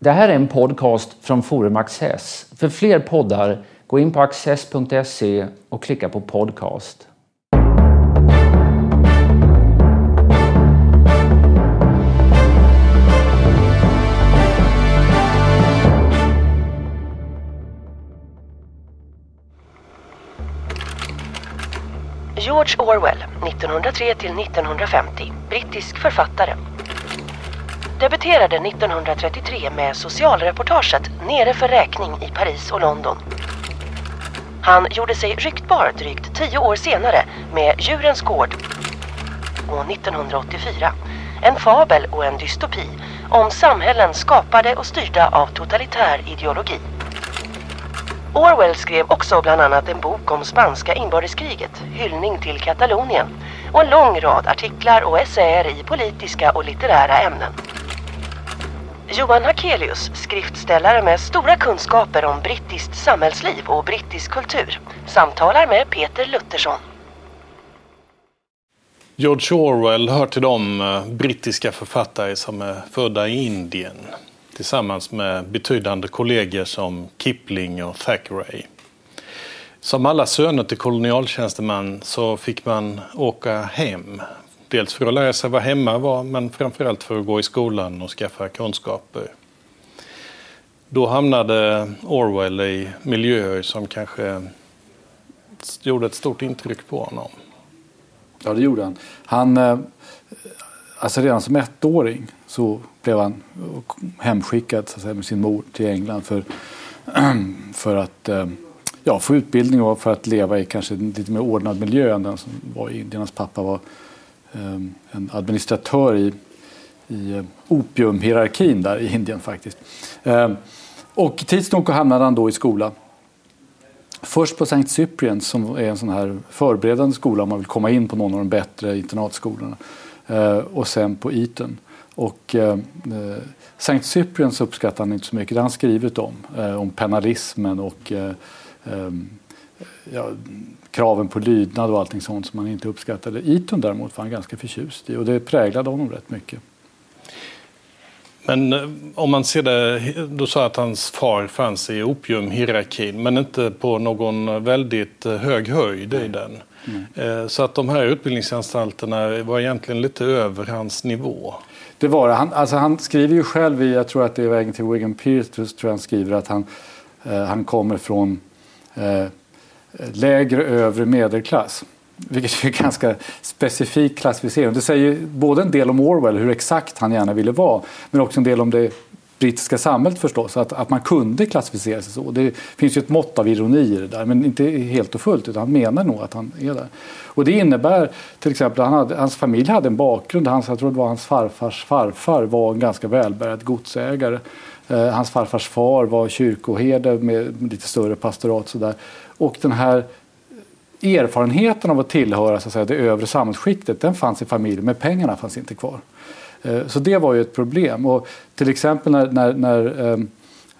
Det här är en podcast från Forum Access. För fler poddar, gå in på access.se och klicka på podcast. George Orwell, 1903 till 1950, brittisk författare. Debuterade 1933 med socialreportaget Nere för räkning i Paris och London. Han gjorde sig ryktbar drygt tio år senare med Djurens gård och 1984 en fabel och en dystopi om samhällen skapade och styrda av totalitär ideologi. Orwell skrev också bland annat en bok om spanska inbördeskriget, Hyllning till Katalonien och en lång rad artiklar och essäer i politiska och litterära ämnen. Johan Hakelius, skriftställare med stora kunskaper om brittiskt samhällsliv och brittisk kultur, samtalar med Peter Luttersson. George Orwell hör till de eh, brittiska författare som är födda i Indien tillsammans med betydande kollegor som Kipling och Thackeray. Som alla söner till kolonialtjänstemän så fick man åka hem. Dels för att lära sig vad hemma var men framförallt för att gå i skolan och skaffa kunskaper. Då hamnade Orwell i miljöer som kanske gjorde ett stort intryck på honom. Ja, det gjorde han. Han, eh, alltså redan som ettåring så blev han hemskickad så att säga, med sin mor till England för, för att eh, ja, få utbildning och för att leva i kanske en lite mer ordnad miljö än den som var i Indien. Hans pappa var Ehm, en administratör i, i eh, opiumhierarkin där i Indien faktiskt. Ehm, och tids nog hamnade han då i skola Först på St. Cyprian som är en sån här förberedande skola om man vill komma in på någon av de bättre internatskolorna. Ehm, och sen på Eton. Och eh, eh St. Cyprians uppskattar han inte så mycket. Det har han skrivit om. Eh, om penalismen och eh, ja, kraven på lydnad och allting sånt som han inte uppskattade. Eton däremot var han ganska förtjust i och det präglade honom rätt mycket. Men eh, om man ser det, du sa att hans far fanns i opiumhierarkin men inte på någon väldigt eh, hög höjd i den. Mm. Så att de här utbildningsanstalterna var egentligen lite över hans nivå. Det var han, alltså han skriver ju själv i, jag tror att det är vägen till Wigan Pierce, tror jag han skriver att han, eh, han kommer från eh, lägre övre medelklass. Vilket är en ganska specifik klassificering. Det säger både en del om Orwell, hur exakt han gärna ville vara, men också en del om det brittiska samhället förstås, att, att man kunde klassificera sig så. Det finns ju ett mått av ironi i det där, men inte helt och fullt, utan han menar nog att han är där. Och det innebär till exempel att hans familj hade en bakgrund, hans, jag tror det var hans farfars farfar var en ganska välbärgad godsägare. Eh, hans farfars far var kyrkoherde med lite större pastorat sådär. Och den här erfarenheten av att tillhöra så att säga, det övre samhällsskiktet den fanns i familjen men pengarna fanns inte kvar. Eh, så det var ju ett problem. Och till exempel när, när, när, um,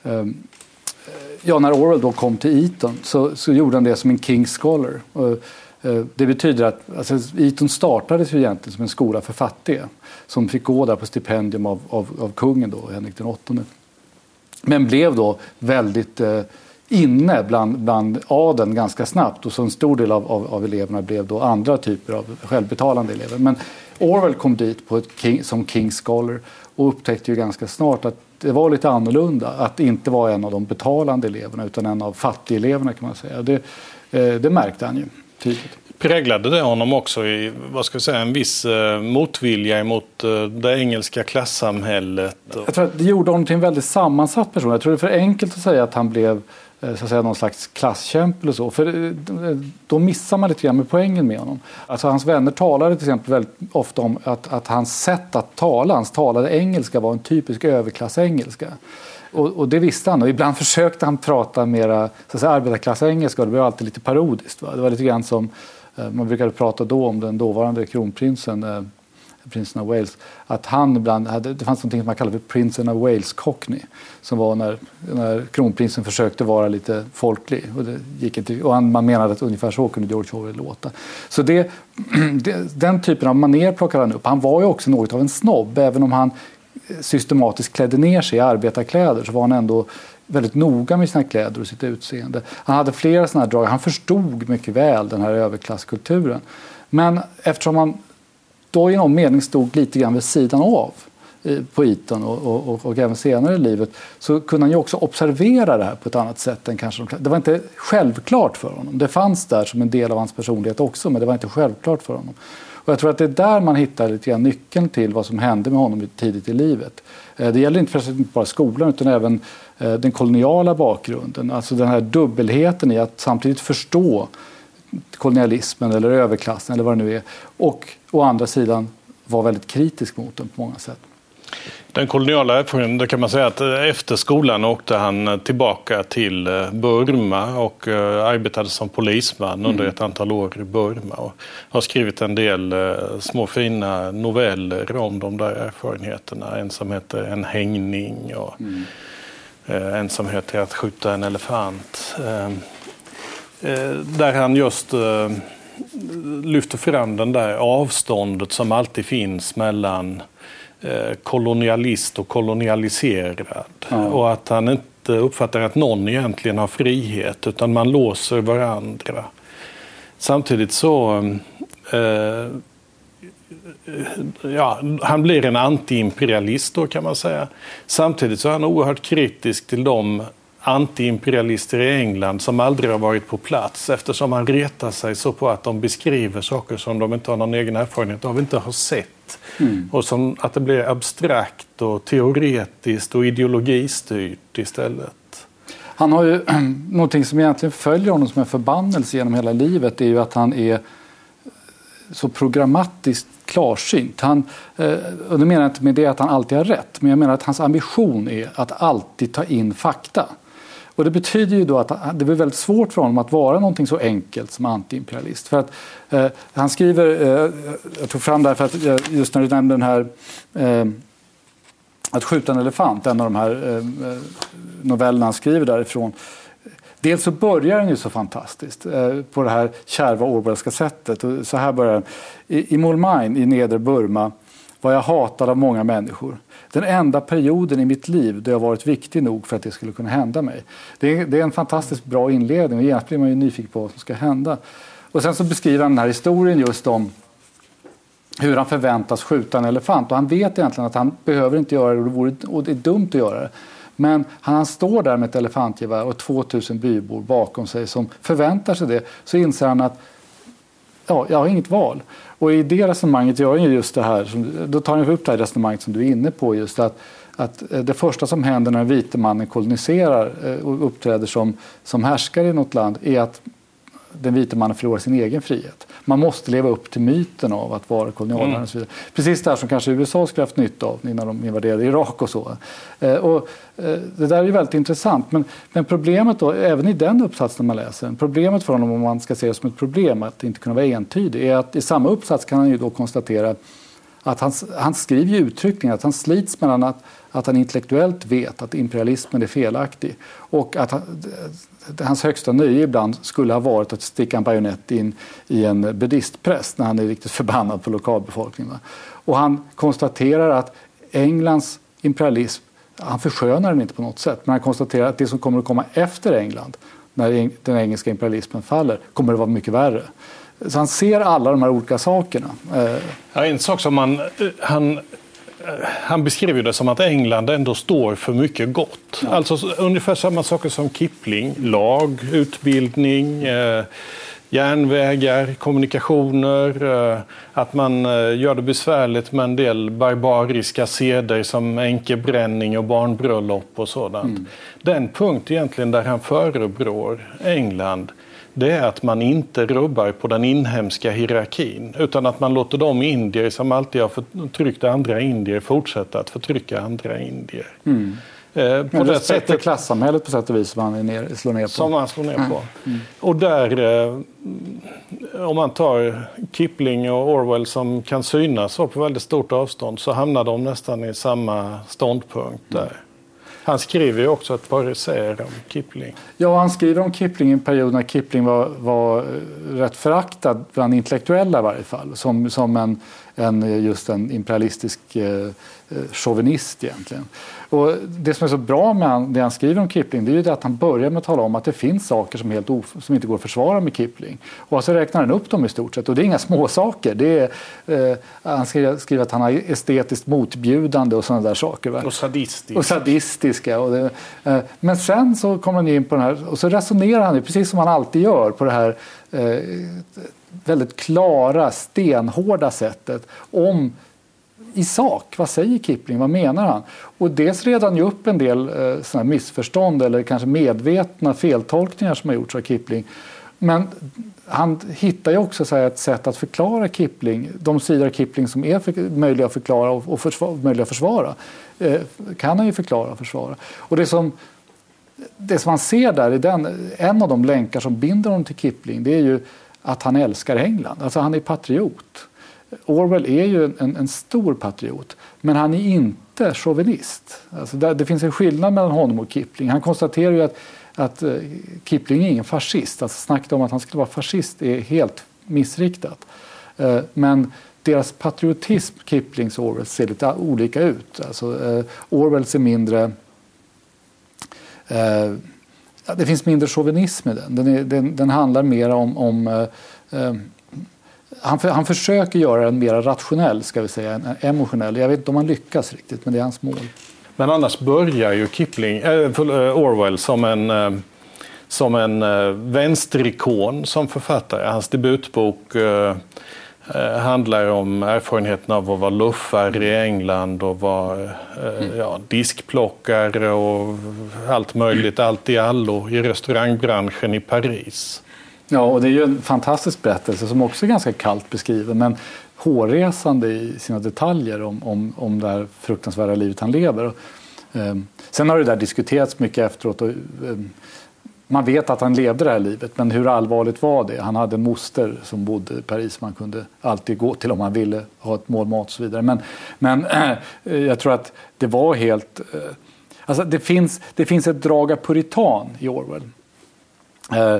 um, ja, när Orwell då kom till Eton så, så gjorde han det som en King Scholar. Och, uh, det betyder att alltså, Eton startades ju egentligen som en skola för fattiga som fick gå där på stipendium av, av, av kungen då, Henrik den åttonde. Men blev då väldigt eh, inne bland, bland adeln ganska snabbt och så en stor del av, av, av, eleverna blev då andra typer av självbetalande elever. Men Orwell kom dit på ett king, som King Scholar och upptäckte ju ganska snart att det var lite annorlunda att inte vara en av de betalande eleverna utan en av fattigeleverna kan man säga. Det, eh, det märkte han ju tydligt. Präglade det honom också i vad ska jag säga, en viss eh, motvilja mot eh, det engelska klassamhället? Jag tror att det gjorde honom till en väldigt sammansatt person. Jag tror det är för enkelt att säga att han blev Eh, så att säga, någon slags klasskämpe eller så. För eh, då missar man lite grann med poängen med honom. Alltså hans vänner talade till exempel väldigt ofta om att, att hans sätt att tala, hans talade engelska var en typisk överklassengelska. Och, och det visste han och ibland försökte han prata mera så att säga, arbetarklassengelska och det blev alltid lite parodiskt. Va? Det var lite grann som Eh, man brukade prata då om den dåvarande kronprinsen eh, prinsen av Wales, att han ibland hade, det fanns något som man kallade för prinsen av Wales Cockney, som var när, när kronprinsen försökte vara lite folklig. Och, det gick inte, och han, man menade att ungefär så kunde George Orwell låta. Så det, det, den typen av maner plockade han upp. Han var ju också något av en snobb, även om han eh, systematiskt klädde ner sig i arbetarkläder så var han ändå väldigt noga med sina kläder och sitt utseende. Han hade flera sådana här drag. Han förstod mycket väl den här överklasskulturen. Men eftersom han då i någon mening stod lite grann vid sidan av eh, på Eton och, och, och, även senare i livet så kunde han ju också observera det här på ett annat sätt än kanske Det var inte självklart för honom. Det fanns där som en del av hans personlighet också men det var inte självklart för honom. Och jag tror att det är där man hittar lite grann nyckeln till vad som hände med honom tidigt i livet. Eh, det gäller inte, inte bara skolan utan även eh, den koloniala bakgrunden. Alltså den här dubbelheten i att samtidigt förstå kolonialismen eller överklassen eller vad det nu är och å andra sidan vara väldigt kritisk mot den på många sätt. Den koloniala erfarenheten, kan man säga att eh, efter skolan åkte han eh, tillbaka till eh, Burma och arbetade som polisman under mm. ett antal år i Burma. Och har skrivit en del små fina noveller om de där erfarenheterna. En som heter En hängning och mm. en som heter Att skjuta en elefant. Där han just lyfter fram den där avståndet som alltid finns mellan kolonialist och kolonialiserad. Ja. Och att han inte uppfattar att någon egentligen har frihet utan man låser varandra. Samtidigt så eh, ja, han blir en antiimperialist då kan man säga. Samtidigt så är han oerhört kritisk till de antiimperialister i England som aldrig har varit på plats eftersom han retar sig så på att de beskriver saker som de inte har någon egen erfarenhet av, inte har sett. Mm. Och som att det blir abstrakt och teoretiskt och ideologistyrt istället. Han har ju någonting som egentligen följer honom som en förbannelse genom hela livet. Det är ju att han är så programmatiskt klarsynt. Han, eh, och det menar jag inte med det att han alltid har rätt, men jag menar att hans ambition är att alltid ta in fakta. Och det betyder ju då att det blir väldigt svårt för honom att vara någonting så enkelt som antiimperialist. För att, eh, han skriver, eh, jag tog fram det här för att eh, just när du nämnde den här eh, Att skjuta en elefant, en av de här eh, eh, novellerna han skriver därifrån. Dels så börjar den ju så fantastiskt eh, på det här kärva Orwellska sättet. Och så här börjar den. I, i Molmain i nedre Burma var jag hatad av många människor. Den enda perioden i mitt liv då jag varit viktig nog för att det skulle kunna hända mig. Det är, det är en fantastiskt bra inledning och genast blir man ju nyfiken på vad som ska hända. Och sen så beskriver han den här historien just om hur han förväntas skjuta en elefant. Och han vet egentligen att han behöver inte göra det och det, vore, och det är dumt att göra det. Men han står där med ett elefantgevär och 2000 bybor bakom sig som förväntar sig det. Så inser han att ja, jag har inget val. Och i det resonemanget gör han just det här, då tar han upp det här resonemanget som du är inne på just att att eh, det första som händer när den vite mannen koloniserar eh, och uppträder som, som härskare i något land är att den vite mannen förlorar sin egen frihet. Man måste leva upp till myten av att vara kolonialherre. Mm. Och så vidare. Precis det som kanske USA skulle haft nytta av innan de invaderade Irak och så. Eh, och, eh, det där är ju väldigt intressant. Men, men problemet då, även i den uppsatsen man läser, problemet för honom om man ska se det som ett problem att inte kunna vara entydig, är att i samma uppsats kan han ju då konstatera att han, han skriver ju uttryckligen att han slits mellan att, att han intellektuellt vet att imperialismen är felaktig och att han, hans högsta nöje ibland skulle ha varit att sticka en bajonett in i en buddhistpräst när han är riktigt förbannad på lokalbefolkningen. Och han konstaterar att Englands imperialism, han förskönar den inte på något sätt, men han konstaterar att det som kommer att komma efter England, när den engelska imperialismen faller, kommer att vara mycket värre. Så han ser alla de här olika sakerna. Eh, ja, en sak som han, han han beskriver det som att England ändå står för mycket gott. Ja. Alltså ungefär samma saker som Kipling. Lag, utbildning, eh, järnvägar, kommunikationer. Eh, att man eh, gör det besvärligt med en del barbariska seder som enkebränning och barnbröllop och sådant. Mm. Den punkt egentligen där han förebrår England det är att man inte rubbar på den inhemska hierarkin utan att man låter de indier som alltid har förtryckt andra indier fortsätta att förtrycka andra indier. Mm. Eh, på det sättet klassamhället på sätt och vis som han ner, slår ner på. Som han slår ner på. Mm. Och där, eh, om man tar Kipling och Orwell som kan synas på väldigt stort avstånd så hamnar de nästan i samma ståndpunkt där. Han skriver ju också ett par essäer om Kipling. Ja, han skriver om Kipling i en period när Kipling var, var eh, rätt föraktad bland intellektuella i varje fall. Som, som en, än just en imperialistisk eh, chauvinist egentligen. Och det som är så bra med det han skriver om Kipling det är ju att han börjar med att tala om att det finns saker som, helt som inte går att försvara med Kipling. Och så räknar han upp dem i stort sett och det är inga små saker. Det är, eh, han skriver att han är estetiskt motbjudande och sådana där saker. Va? Och sadistiska. Och sadistiska. Och det, eh, men sen så kommer han in på den här och så resonerar han precis som han alltid gör på det här eh, väldigt klara, stenhårda sättet om i sak, vad säger Kipling, vad menar han? Och dels reder han ju upp en del eh, såna missförstånd eller kanske medvetna feltolkningar som har gjorts av Kipling. Men han hittar ju också så ett sätt att förklara Kipling, de sidor av Kipling som är för, möjliga att förklara och, och försvara, möjliga att försvara. Eh, kan han ju förklara och försvara. Och det som, det som man ser där, i den, en av de länkar som binder honom till Kipling, det är ju att han älskar England. Alltså han är patriot. Orwell är ju en, en stor patriot, men han är inte chauvinist. Alltså där, det finns en skillnad mellan honom och Kipling. Han konstaterar ju att, att eh, Kipling är ingen fascist. Alltså snacket om att han skulle vara fascist är helt missriktat. Eh, men deras patriotism, Kiplings och Orwells, ser lite olika ut. Alltså, eh, uh, Orwells är mindre det finns mindre chauvinism i den. Den, är, den, den handlar mer om, om eh, eh, han, för, han försöker göra den mer rationell, ska vi säga, än emotionell. Jag vet inte om han lyckas riktigt, men det är hans mål. Men annars börjar ju Kipling, äh, Orwell som en, äh, som en äh, vänsterikon som författare. Hans debutbok äh, handlar om erfarenheten av att vara luffare i England och vara mm. ja, diskplockare och allt möjligt, allt i allo i restaurangbranschen i Paris. Ja, och det är ju en fantastisk berättelse som också är ganska kallt beskriven men hårresande i sina detaljer om, om, om det här fruktansvärda livet han lever. Och, eh, sen har det där diskuterats mycket efteråt. Och, eh, man vet att han levde det här livet, men hur allvarligt var det? Han hade en moster som bodde i Paris man kunde alltid gå till om han ville ha ett mål mat och så vidare. Men, men äh, jag tror att det var helt... Äh, alltså det, finns, det finns ett drag av puritan i Orwell. Eh,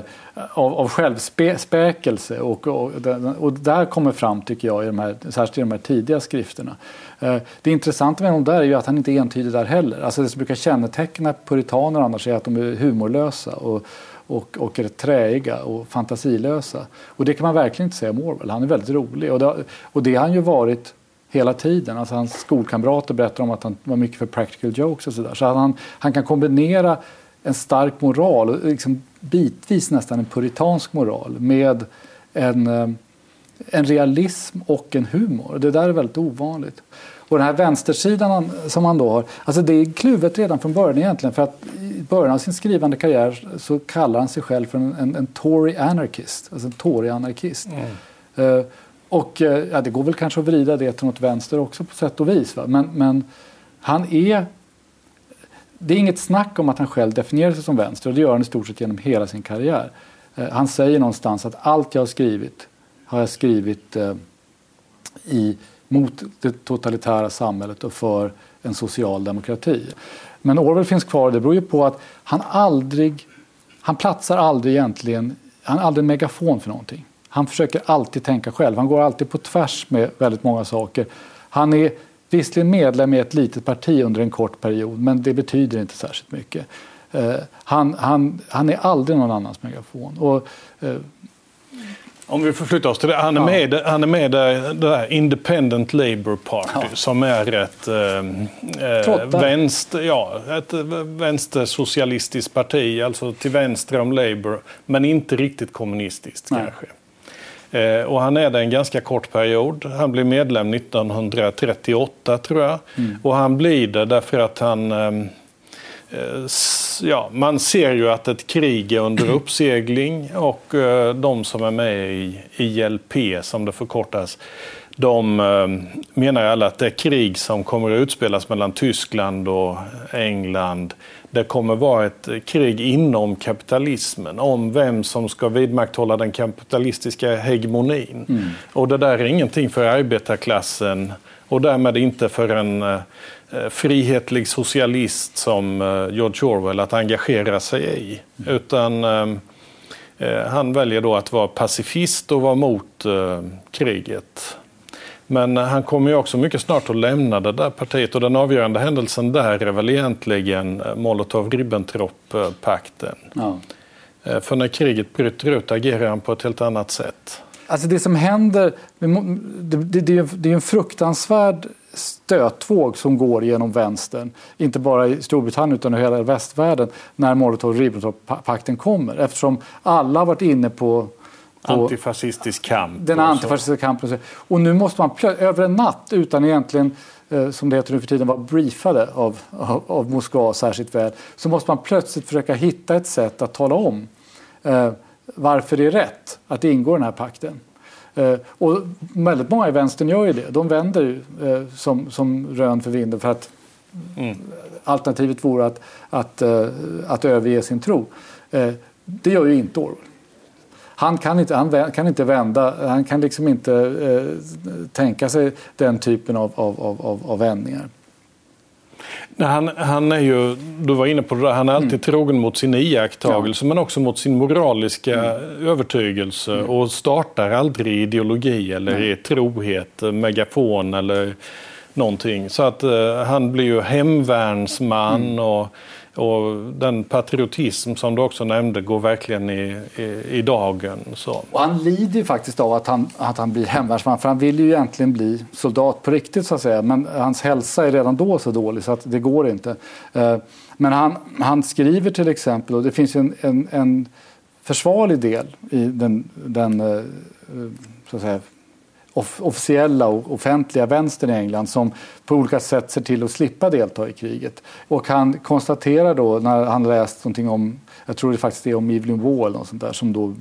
av, av självspäkelse och, och, och där kommer fram tycker jag, i de här, särskilt i de här tidiga skrifterna. Eh, det intressanta med honom där är ju att han inte är entydig där heller. Alltså det som brukar känneteckna puritaner annars är att de är humorlösa och, och, och är träiga och fantasilösa. Och det kan man verkligen inte säga om Orwell. Han är väldigt rolig och det, och det har han ju varit hela tiden. Alltså hans skolkamrater berättar om att han var mycket för practical jokes och sådär. Så han, han kan kombinera en stark moral, liksom bitvis nästan en puritansk moral med en, eh, en realism och en humor. Det där är väldigt ovanligt. Och den här vänstersidan som han då har, alltså det är kluvet redan från början egentligen för att i början av sin skrivande karriär så kallar han sig själv för en, en, en Tory anarchist, alltså en Tory-anarkist. Mm. Uh, och uh, ja, det går väl kanske att vrida det till något vänster också på sätt och vis. Va? Men, men han är det är inget snack om att han själv definierar sig som vänster och det gör han i stort sett genom hela sin karriär. Eh, han säger någonstans att allt jag har skrivit har jag skrivit eh, i, mot det totalitära samhället och för en social demokrati. Men Orwell finns kvar och det beror ju på att han aldrig, han platsar aldrig egentligen, han är aldrig en megafon för någonting. Han försöker alltid tänka själv, han går alltid på tvärs med väldigt många saker. Han är visserligen medlem i ett litet parti under en kort period men det betyder inte särskilt mycket. Uh, han, han, han är aldrig någon annans megafon. Och, uh, om vi förflyttar oss till det. Han är med, ja. han är med det där Independent Labour Party ja. som är ett, eh, vänster, ja, ett vänstersocialistiskt parti, alltså till vänster om Labour, men inte riktigt kommunistiskt Nej. kanske. Eh, och han är det en ganska kort period. Han blir medlem 1938 tror jag. Mm. Och han blir det därför att han ehm, eh, Ja, man ser ju att ett krig är under uppsegling och eh, de som är med i ILP, som det förkortas, de ehm, menar alla att det krig som kommer att utspelas mellan Tyskland och England det kommer vara ett krig inom kapitalismen om vem som ska vidmakthålla den kapitalistiska hegemonin. Mm. Och det där är ingenting för arbetarklassen och därmed inte för en eh, frihetlig socialist som eh, George Orwell att engagera sig i. Mm. Utan eh, eh, han väljer då att vara pacifist och vara mot eh, kriget. Men han kommer ju också mycket snart att lämna det där partiet och den avgörande händelsen där är väl egentligen Molotov-Ribbentrop-pakten. Ja. Eh, för när kriget bryter ut agerar han på ett helt annat sätt. Alltså det som händer, det är en fruktansvärd stötvåg som går genom vänstern, inte bara i Storbritannien utan i hela västvärlden, när Molotov-Ribbentrop-pakten kommer. Eftersom alla har varit inne på Antifascistisk kamp. Den antifascistiska kampen. Och nu måste man över en natt utan egentligen eh, som det heter nu för tiden, vara briefade av, av, av, Moskva särskilt väl, så måste man plötsligt försöka hitta ett sätt att tala om eh, varför det är rätt att ingå i den här pakten. Eh, och väldigt många i vänstern gör ju det. De vänder ju eh, som, som rön för vinden för att mm. alternativet vore att, att, eh, att överge sin tro. Eh, det gör ju inte Orwell han kan inte, han kan inte vända, han kan liksom inte eh, tänka sig den typen av, av, av, av vändningar. Han, han är ju, du var inne på det där, han är alltid mm. trogen mot sin iakttagelse ja. men också mot sin moraliska mm. övertygelse mm. och startar aldrig ideologi eller i trohet, megafon eller någonting. Så att uh, han blir ju hemvärnsman mm. och och den patriotism som du också nämnde går verkligen i, i, i dagen. Så. Och han lider faktiskt av att han, att han blir hemvärnsman för han vill ju egentligen bli soldat på riktigt så att säga. Men hans hälsa är redan då så dålig så att det går inte. Eh, men han, han skriver till exempel, och det finns en, en, en försvarlig del i den, den eh, eh, så att säga, officiella och offentliga vänstern i England som på olika sätt ser till att slippa delta i kriget. Och han konstaterar då när han läst någonting om, jag tror det faktiskt är om Evelyn Wall och sånt där, som då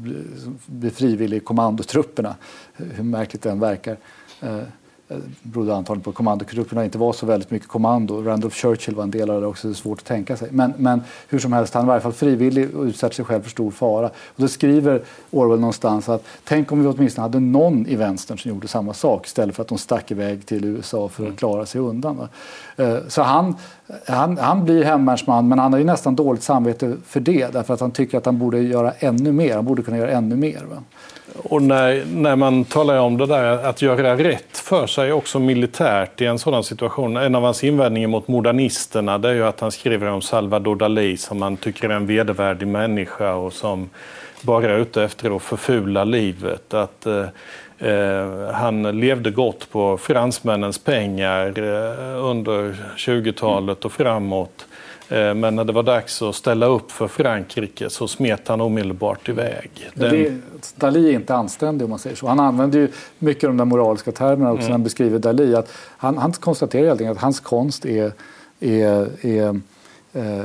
blir frivillig i kommandotrupperna, hur märkligt den verkar. Eh, Eh, berodde antagligen på att kommandotrupperna inte var så väldigt mycket kommando. Randolph Churchill var en del av det också, det är svårt att tänka sig. Men, men hur som helst, han var i alla fall frivillig och utsatte sig själv för stor fara. Och då skriver Orwell någonstans att tänk om vi åtminstone hade någon i vänstern som gjorde samma sak istället för att de stack iväg till USA för att klara sig undan. Va? Eh, så han, han, han blir hemvärnsman men han har ju nästan dåligt samvete för det därför att han tycker att han borde göra ännu mer, han borde kunna göra ännu mer. Va? Och när, när man talar om det där att göra rätt för sig också militärt i en sådan situation. En av hans invändningar mot modernisterna det är ju att han skriver om Salvador Dalí som han tycker är en vedervärdig människa och som bara är ute efter att förfula livet. Att, eh, eh han levde gott på fransmännens pengar eh, under 20-talet och framåt. Eh, men när det var dags att ställa upp för Frankrike så smet han omedelbart iväg. Den... Det, Dalí är inte anständig om man säger så. Han använder ju mycket av de där moraliska termerna också mm. när han beskriver Dalí. Att han, han konstaterar helt enkelt att hans konst är, är, är eh,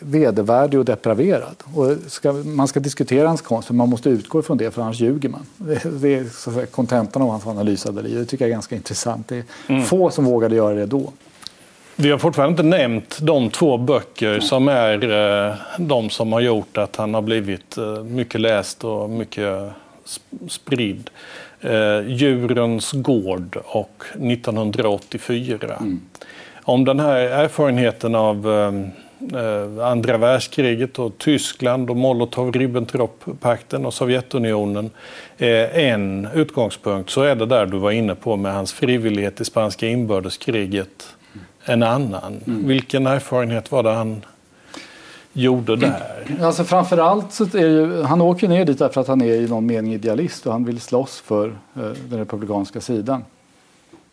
vedervärdig och depraverad. Och ska, man ska diskutera hans konst men man måste utgå ifrån det för annars ljuger man. Det, det är kontentan av hans analys av Dalí. Det tycker jag är ganska intressant. Det är mm. få som vågade göra det då. Vi har fortfarande inte nämnt de två böcker som är eh, de som har gjort att han har blivit eh, mycket läst och mycket spridd. Eh, Djurens gård och 1984. Mm. Om den här erfarenheten av andra världskriget och Tyskland och Molotov-Ribbentrop-pakten och Sovjetunionen är en utgångspunkt så är det där du var inne på med hans frivillighet i spanska inbördeskriget en annan. Mm. Vilken erfarenhet var det han gjorde där? Alltså framförallt så är ju, han åker ner dit därför att han är i någon mening idealist och han vill slåss för eh, den republikanska sidan.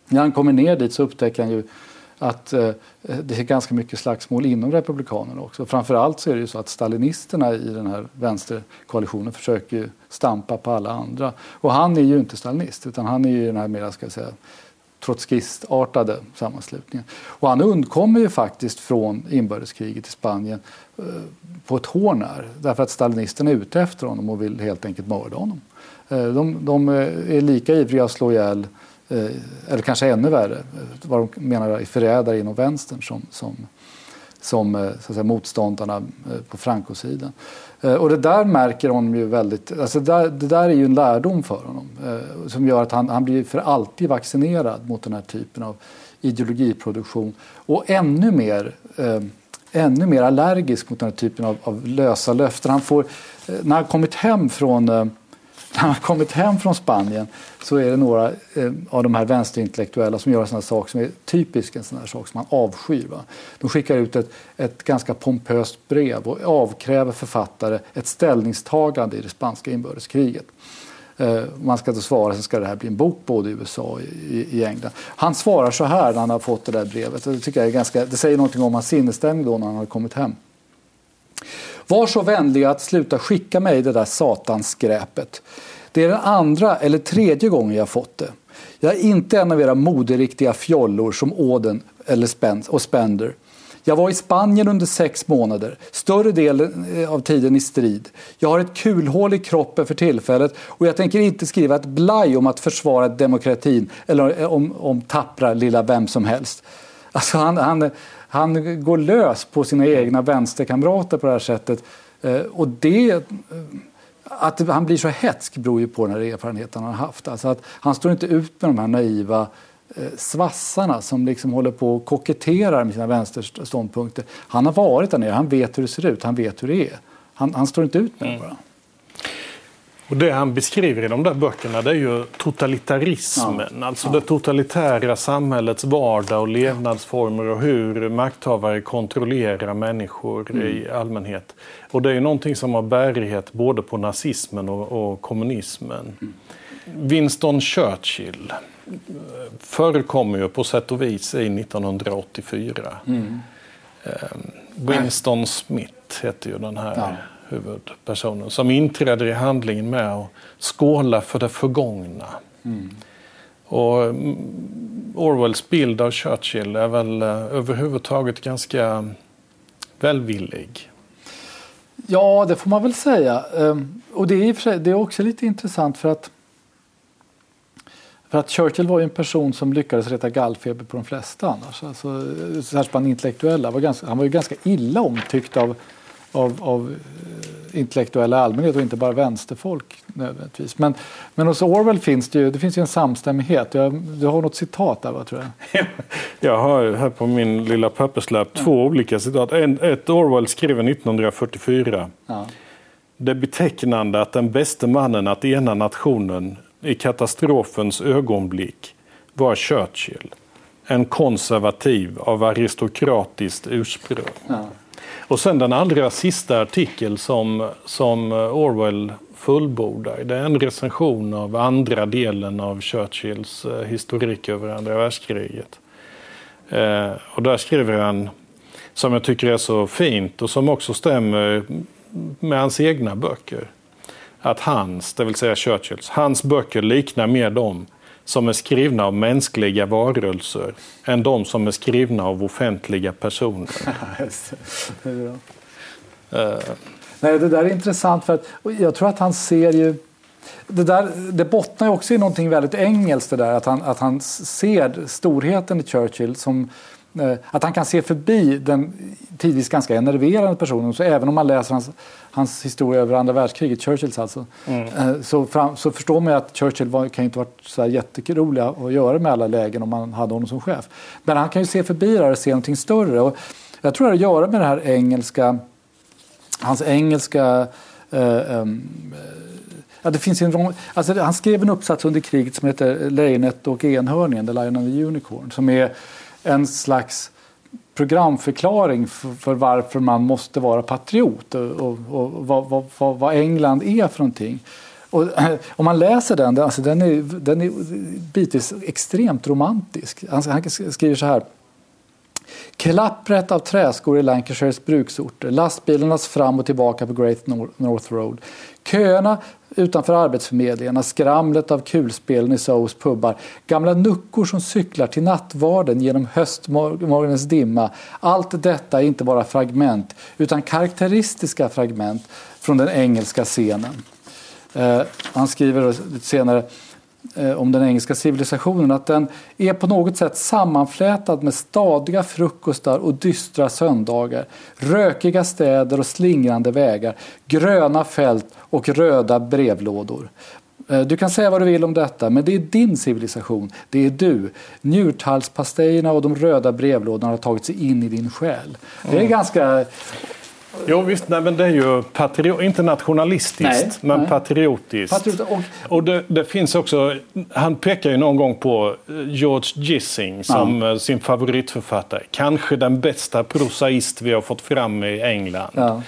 När han kommer ner dit så upptäcker han ju att eh, det är ganska mycket slagsmål inom republikanerna också. Framförallt så är det ju så att stalinisterna i den här vänsterkoalitionen försöker stampa på alla andra. Och han är ju inte stalinist utan han är ju den här mera, ska jag säga, trotskistartade sammanslutningen. Och han undkommer ju faktiskt från inbördeskriget i Spanien eh, på ett hår när, därför att stalinisterna är ute efter honom och vill helt enkelt mörda honom. Eh, de, de eh, är lika ivriga att slå ihjäl, eh, eller kanske ännu värre, eh, vad de menar är förrädare inom vänstern som, som, som eh, så att säga, motståndarna på Franco-sidan. Eh, och det där märker hon ju väldigt, alltså det, där, det där är ju en lärdom för honom eh, som gör att han, han blir för alltid vaccinerad mot den här typen av ideologiproduktion och ännu mer eh, ännu mer allergisk mot den här typen av, av lösa löften. Han får, eh, när han kommit hem från, eh, när han kommit hem från Spanien så är det några eh, av de här vänsterintellektuella som gör en sån sak som är typisk en sån här sak som man avskyr. Va? De skickar ut ett, ett ganska pompöst brev och avkräver författare ett ställningstagande i det spanska inbördeskriget. Eh, man ska då svara, sen ska det här bli en bok både i USA och i, i England. Han svarar så här när han har fått det där brevet. Det, tycker jag är ganska, det säger någonting om hans sinnesstämning då när han har kommit hem. Var så vänliga att sluta skicka mig det där satansskräpet. Det är den andra eller tredje gången jag fått det. Jag är inte en av era moderiktiga fjollor som Åden eller och Spender. Jag var i Spanien under sex månader, större delen eh, av tiden i strid. Jag har ett kulhål i kroppen för tillfället och jag tänker inte skriva ett blaj om att försvara demokratin eller om, om tappra lilla vem som helst. Alltså han, han, han går lös på sina egna vänsterkamrater på det här sättet. Eh, och det, att han blir så hetsk beror ju på den här erfarenheten han har haft. Alltså att han står inte ut med de här naiva Eh, svassarna som liksom håller på och koketterar med sina vänsterståndpunkter. Han har varit där nere, han vet hur det ser ut, han vet hur det är. Han, han står inte ut med det mm. bara. Och det han beskriver i de där böckerna det är ju totalitarismen, ja. alltså ja. det totalitära samhällets vardag och levnadsformer och hur makthavare kontrollerar människor mm. i allmänhet. Och det är ju någonting som har bärighet både på nazismen och, och kommunismen. Mm. Winston Churchill förekommer ju på sätt och vis i 1984. Mm. Ehm, Winston Smith heter ju den här. Huvudpersonen som inträder i handlingen med att skåla för det förgångna. Mm. Och mm, Orwells bild av Churchill är väl eh, överhuvudtaget ganska välvillig. Ja, det får man väl säga. Ehm, och det är, det är också lite intressant för att för att Churchill var ju en person som lyckades reta gallfeber på de flesta annars. Alltså, särskilt bland intellektuella. Var ganska, han var ju ganska illa omtyckt av, av, av eh, intellektuella allmänhet och inte bara vänsterfolk nödvändigtvis. Men, men hos Orwell finns det ju, det finns ju en samstämmighet. Jag, du har något citat där va, tror jag? jag har här på min lilla papperslapp ja. två olika citat. En, ett Orwell skriver 1944. Ja. Det är betecknande att den bäste mannen att ena nationen i katastrofens ögonblick var Churchill. En konservativ av aristokratiskt ursprung. Ja. Och sen den allra sista artikel som, som Orwell fullbordar. Det är en recension av andra delen av Churchills eh, historik över andra världskriget. Eh, och där skriver han, som jag tycker är så fint och som också stämmer med hans egna böcker att hans, det vill säga Churchills, hans böcker liknar mer de som är skrivna av mänskliga varelser än de som är skrivna av offentliga personer. det, är uh. Nej, det där är intressant för att jag tror att han ser ju det, där, det bottnar ju också i någonting väldigt engelskt det där att han, att han ser storheten i Churchill som Eh, att han kan se förbi den tidvis ganska enerverande personen. Så även om man läser hans, hans historia över andra världskriget, Churchills alltså, mm. Eh, så, fram, så förstår man att Churchill var, kan inte varit så jätterolig att göra med alla lägen om man hade honom som chef. Men han kan ju se förbi det och se någonting större. Och jag tror det har att göra med det här engelska, hans engelska eh, um, Ja, det finns en, alltså, han skrev en uppsats under kriget som heter Lejonet och enhörningen, The Lion and the Unicorn, som är en slags programförklaring för, för varför man måste vara patriot och, och, och vad, vad, vad, England är för någonting. Och, om man läser den, alltså den är, den är bitvis extremt romantisk. Han, han skriver så här. Klappret av träskor i Lancashires bruksorter, lastbilarnas fram och tillbaka på Great North Road, köerna utanför arbetsförmedlingarna, skramlet av kulspelen i Soos pubbar, gamla nuckor som cyklar till nattvarden genom höstmorgonens dimma. Allt detta är inte bara fragment utan karaktäristiska fragment från den engelska scenen. Eh, han skriver lite senare om den engelska civilisationen att den är på något sätt sammanflätad med stadiga frukostar och dystra söndagar, rökiga städer och slingrande vägar, gröna fält och röda brevlådor. Eh, du kan säga vad du vill om detta, men det är din civilisation. Det är du. Njurtallspastejerna och de röda brevlådorna har tagit sig in i din själ. Det är ganska Jo visst, nej, men det är ju patrio- inte nationalistiskt Nej, men nej. patriotiskt. Patriot, och, Och det, det finns också, han pekar ju någon gång på eh, George Gissing som eh, sin favoritförfattare. Kanske den bästa prosaist vi har fått fram i England. ja.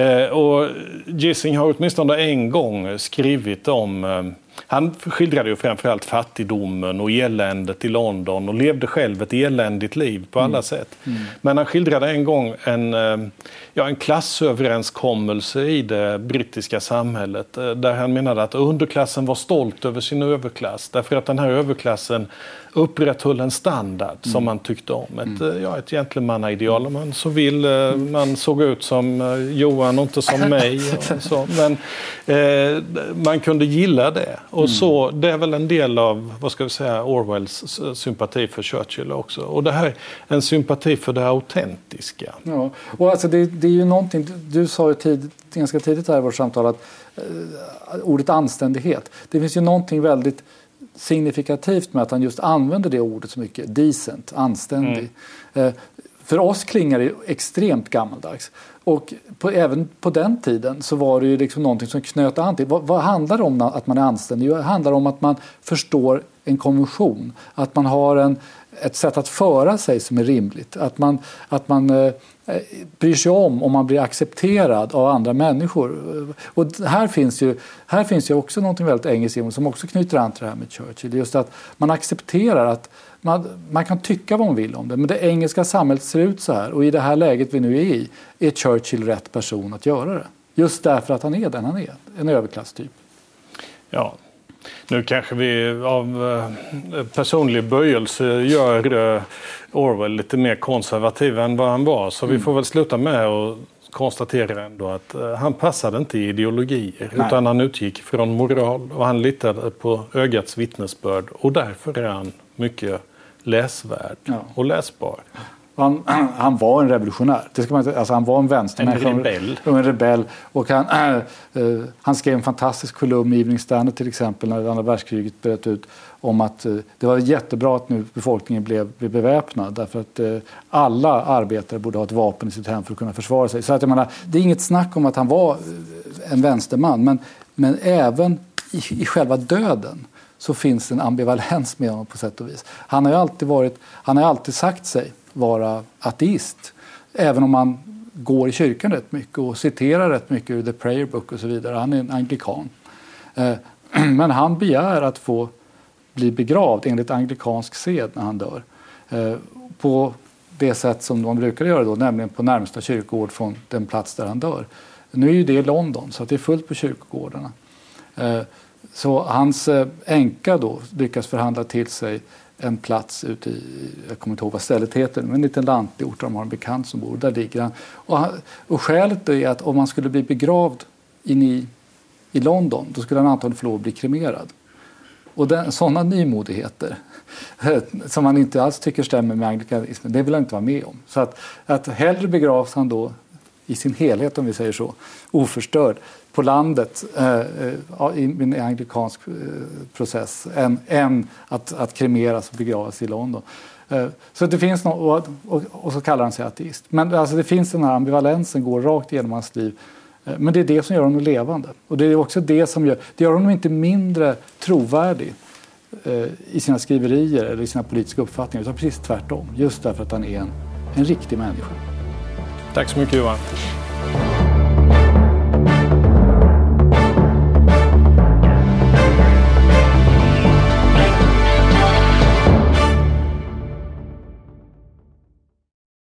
Eh, och Gissing har åtminstone en gång skrivit om eh, han skildrade ju framförallt fattigdomen och eländet i London och levde själv ett eländigt liv på alla sätt. Men han skildrade en gång en, eh, ja, en klassöverenskommelse i det brittiska samhället eh, där han menade att underklassen var stolt över sin överklass därför att den här överklassen upprätthöll en standard som man tyckte om. Ett, eh, ja, ett gentlemannaideal om man så vill. Man såg ut som Johan och inte som mig. Så. Men eh, man kunde gilla det. Och så, det är väl en del av vad ska vi säga, Orwells sympati för Churchill också. Och det här en sympati för det autentiska. Ja, och alltså det, det är ju någonting, du, sa ju tid, ganska tidigt här i vårt samtal att eh, ordet anständighet, det finns ju någonting väldigt signifikativt med att han just använder det ordet så mycket, decent, anständig. Eh, för oss klingar det extremt gammaldags. Och på, även på den tiden så var det ju liksom någonting som knöt an till. Vad, vad handlar det om att man är anständig? Jo, Det handlar om att man förstår en konvention. Att man har en, ett sätt att föra sig som är rimligt. Att man, att man eh, Eh, bryr sig om om man blir accepterad av andra människor. Eh, och här finns ju, här finns ju också något väldigt engelskt som också knyter an till det här med Churchill. Just att man accepterar att man, man kan tycka vad man vill om det men det engelska samhället ser ut så här och i det här läget vi nu är i är Churchill rätt person att göra det. Just därför att han är den han är, en överklasstyp. Ja. Nu kanske vi av eh, personlig böjelse gör eh, Orwell lite mer konservativ än vad han var. Så vi får väl sluta med att konstatera ändå att eh, han passade inte i ideologier. Nej. Utan han utgick från moral och han litade på ögats vittnesbörd. Och därför är han mycket läsvärd Ja. och läsbar. Han, han var en revolutionär. Det ska man, alltså han var en vänstermänniska. En rebell. Och En rebell. Och han, äh, han skrev en fantastisk kolumn i Evening Standard till exempel när andra världskriget bröt ut om att eh, det var jättebra att nu befolkningen blev, blev beväpnad därför att eh, alla arbetare borde ha ett vapen i sitt hem för att kunna försvara sig. Så att jag menar, det är inget snack om att han var en vänsterman men, men även i, i själva döden så finns en ambivalens med honom på sätt och vis. Han har alltid, varit, han har alltid sagt sig vara ateist. Även om han går i kyrkan rätt mycket och citerar rätt mycket ur The Prayer Book och så vidare. Han är en anglikan. Eh, men han begär att få bli begravd enligt anglikansk sed när han dör. Eh, på det sätt som man brukar göra då, nämligen på närmsta kyrkogård från den plats där han dör. Nu är ju det London så det är fullt på kyrkogårdarna. Eh, så hans änka då lyckas förhandla till sig en plats ute i, jag kommer inte ihåg vad stället heter, men en liten lantort där de har en bekant som bor. Där ligger han. Och, han, och skälet är att om han skulle bli begravd inne i, i London då skulle han antagligen få lov att bli kremerad. Och den, sådana nymodigheter som man inte alls tycker stämmer med anglikanismen, det vill han inte vara med om. Så att, att hellre begravs han då i sin helhet, om vi säger så, oförstörd på landet eh, eh i en anglikansk eh, process än, än att, att kremeras och begravas i London. Eh, så det finns no och, och, och så kallar han sig ateist. Men alltså det finns den här ambivalensen, går rakt igenom hans liv. Eh, Men det är det som gör honom levande. Och det är också det som gör, det gör honom inte mindre trovärdig eh, i sina skriverier eller i sina politiska uppfattningar, utan precis tvärtom. Just därför att han är en, en riktig människa. Tack så mycket Johan.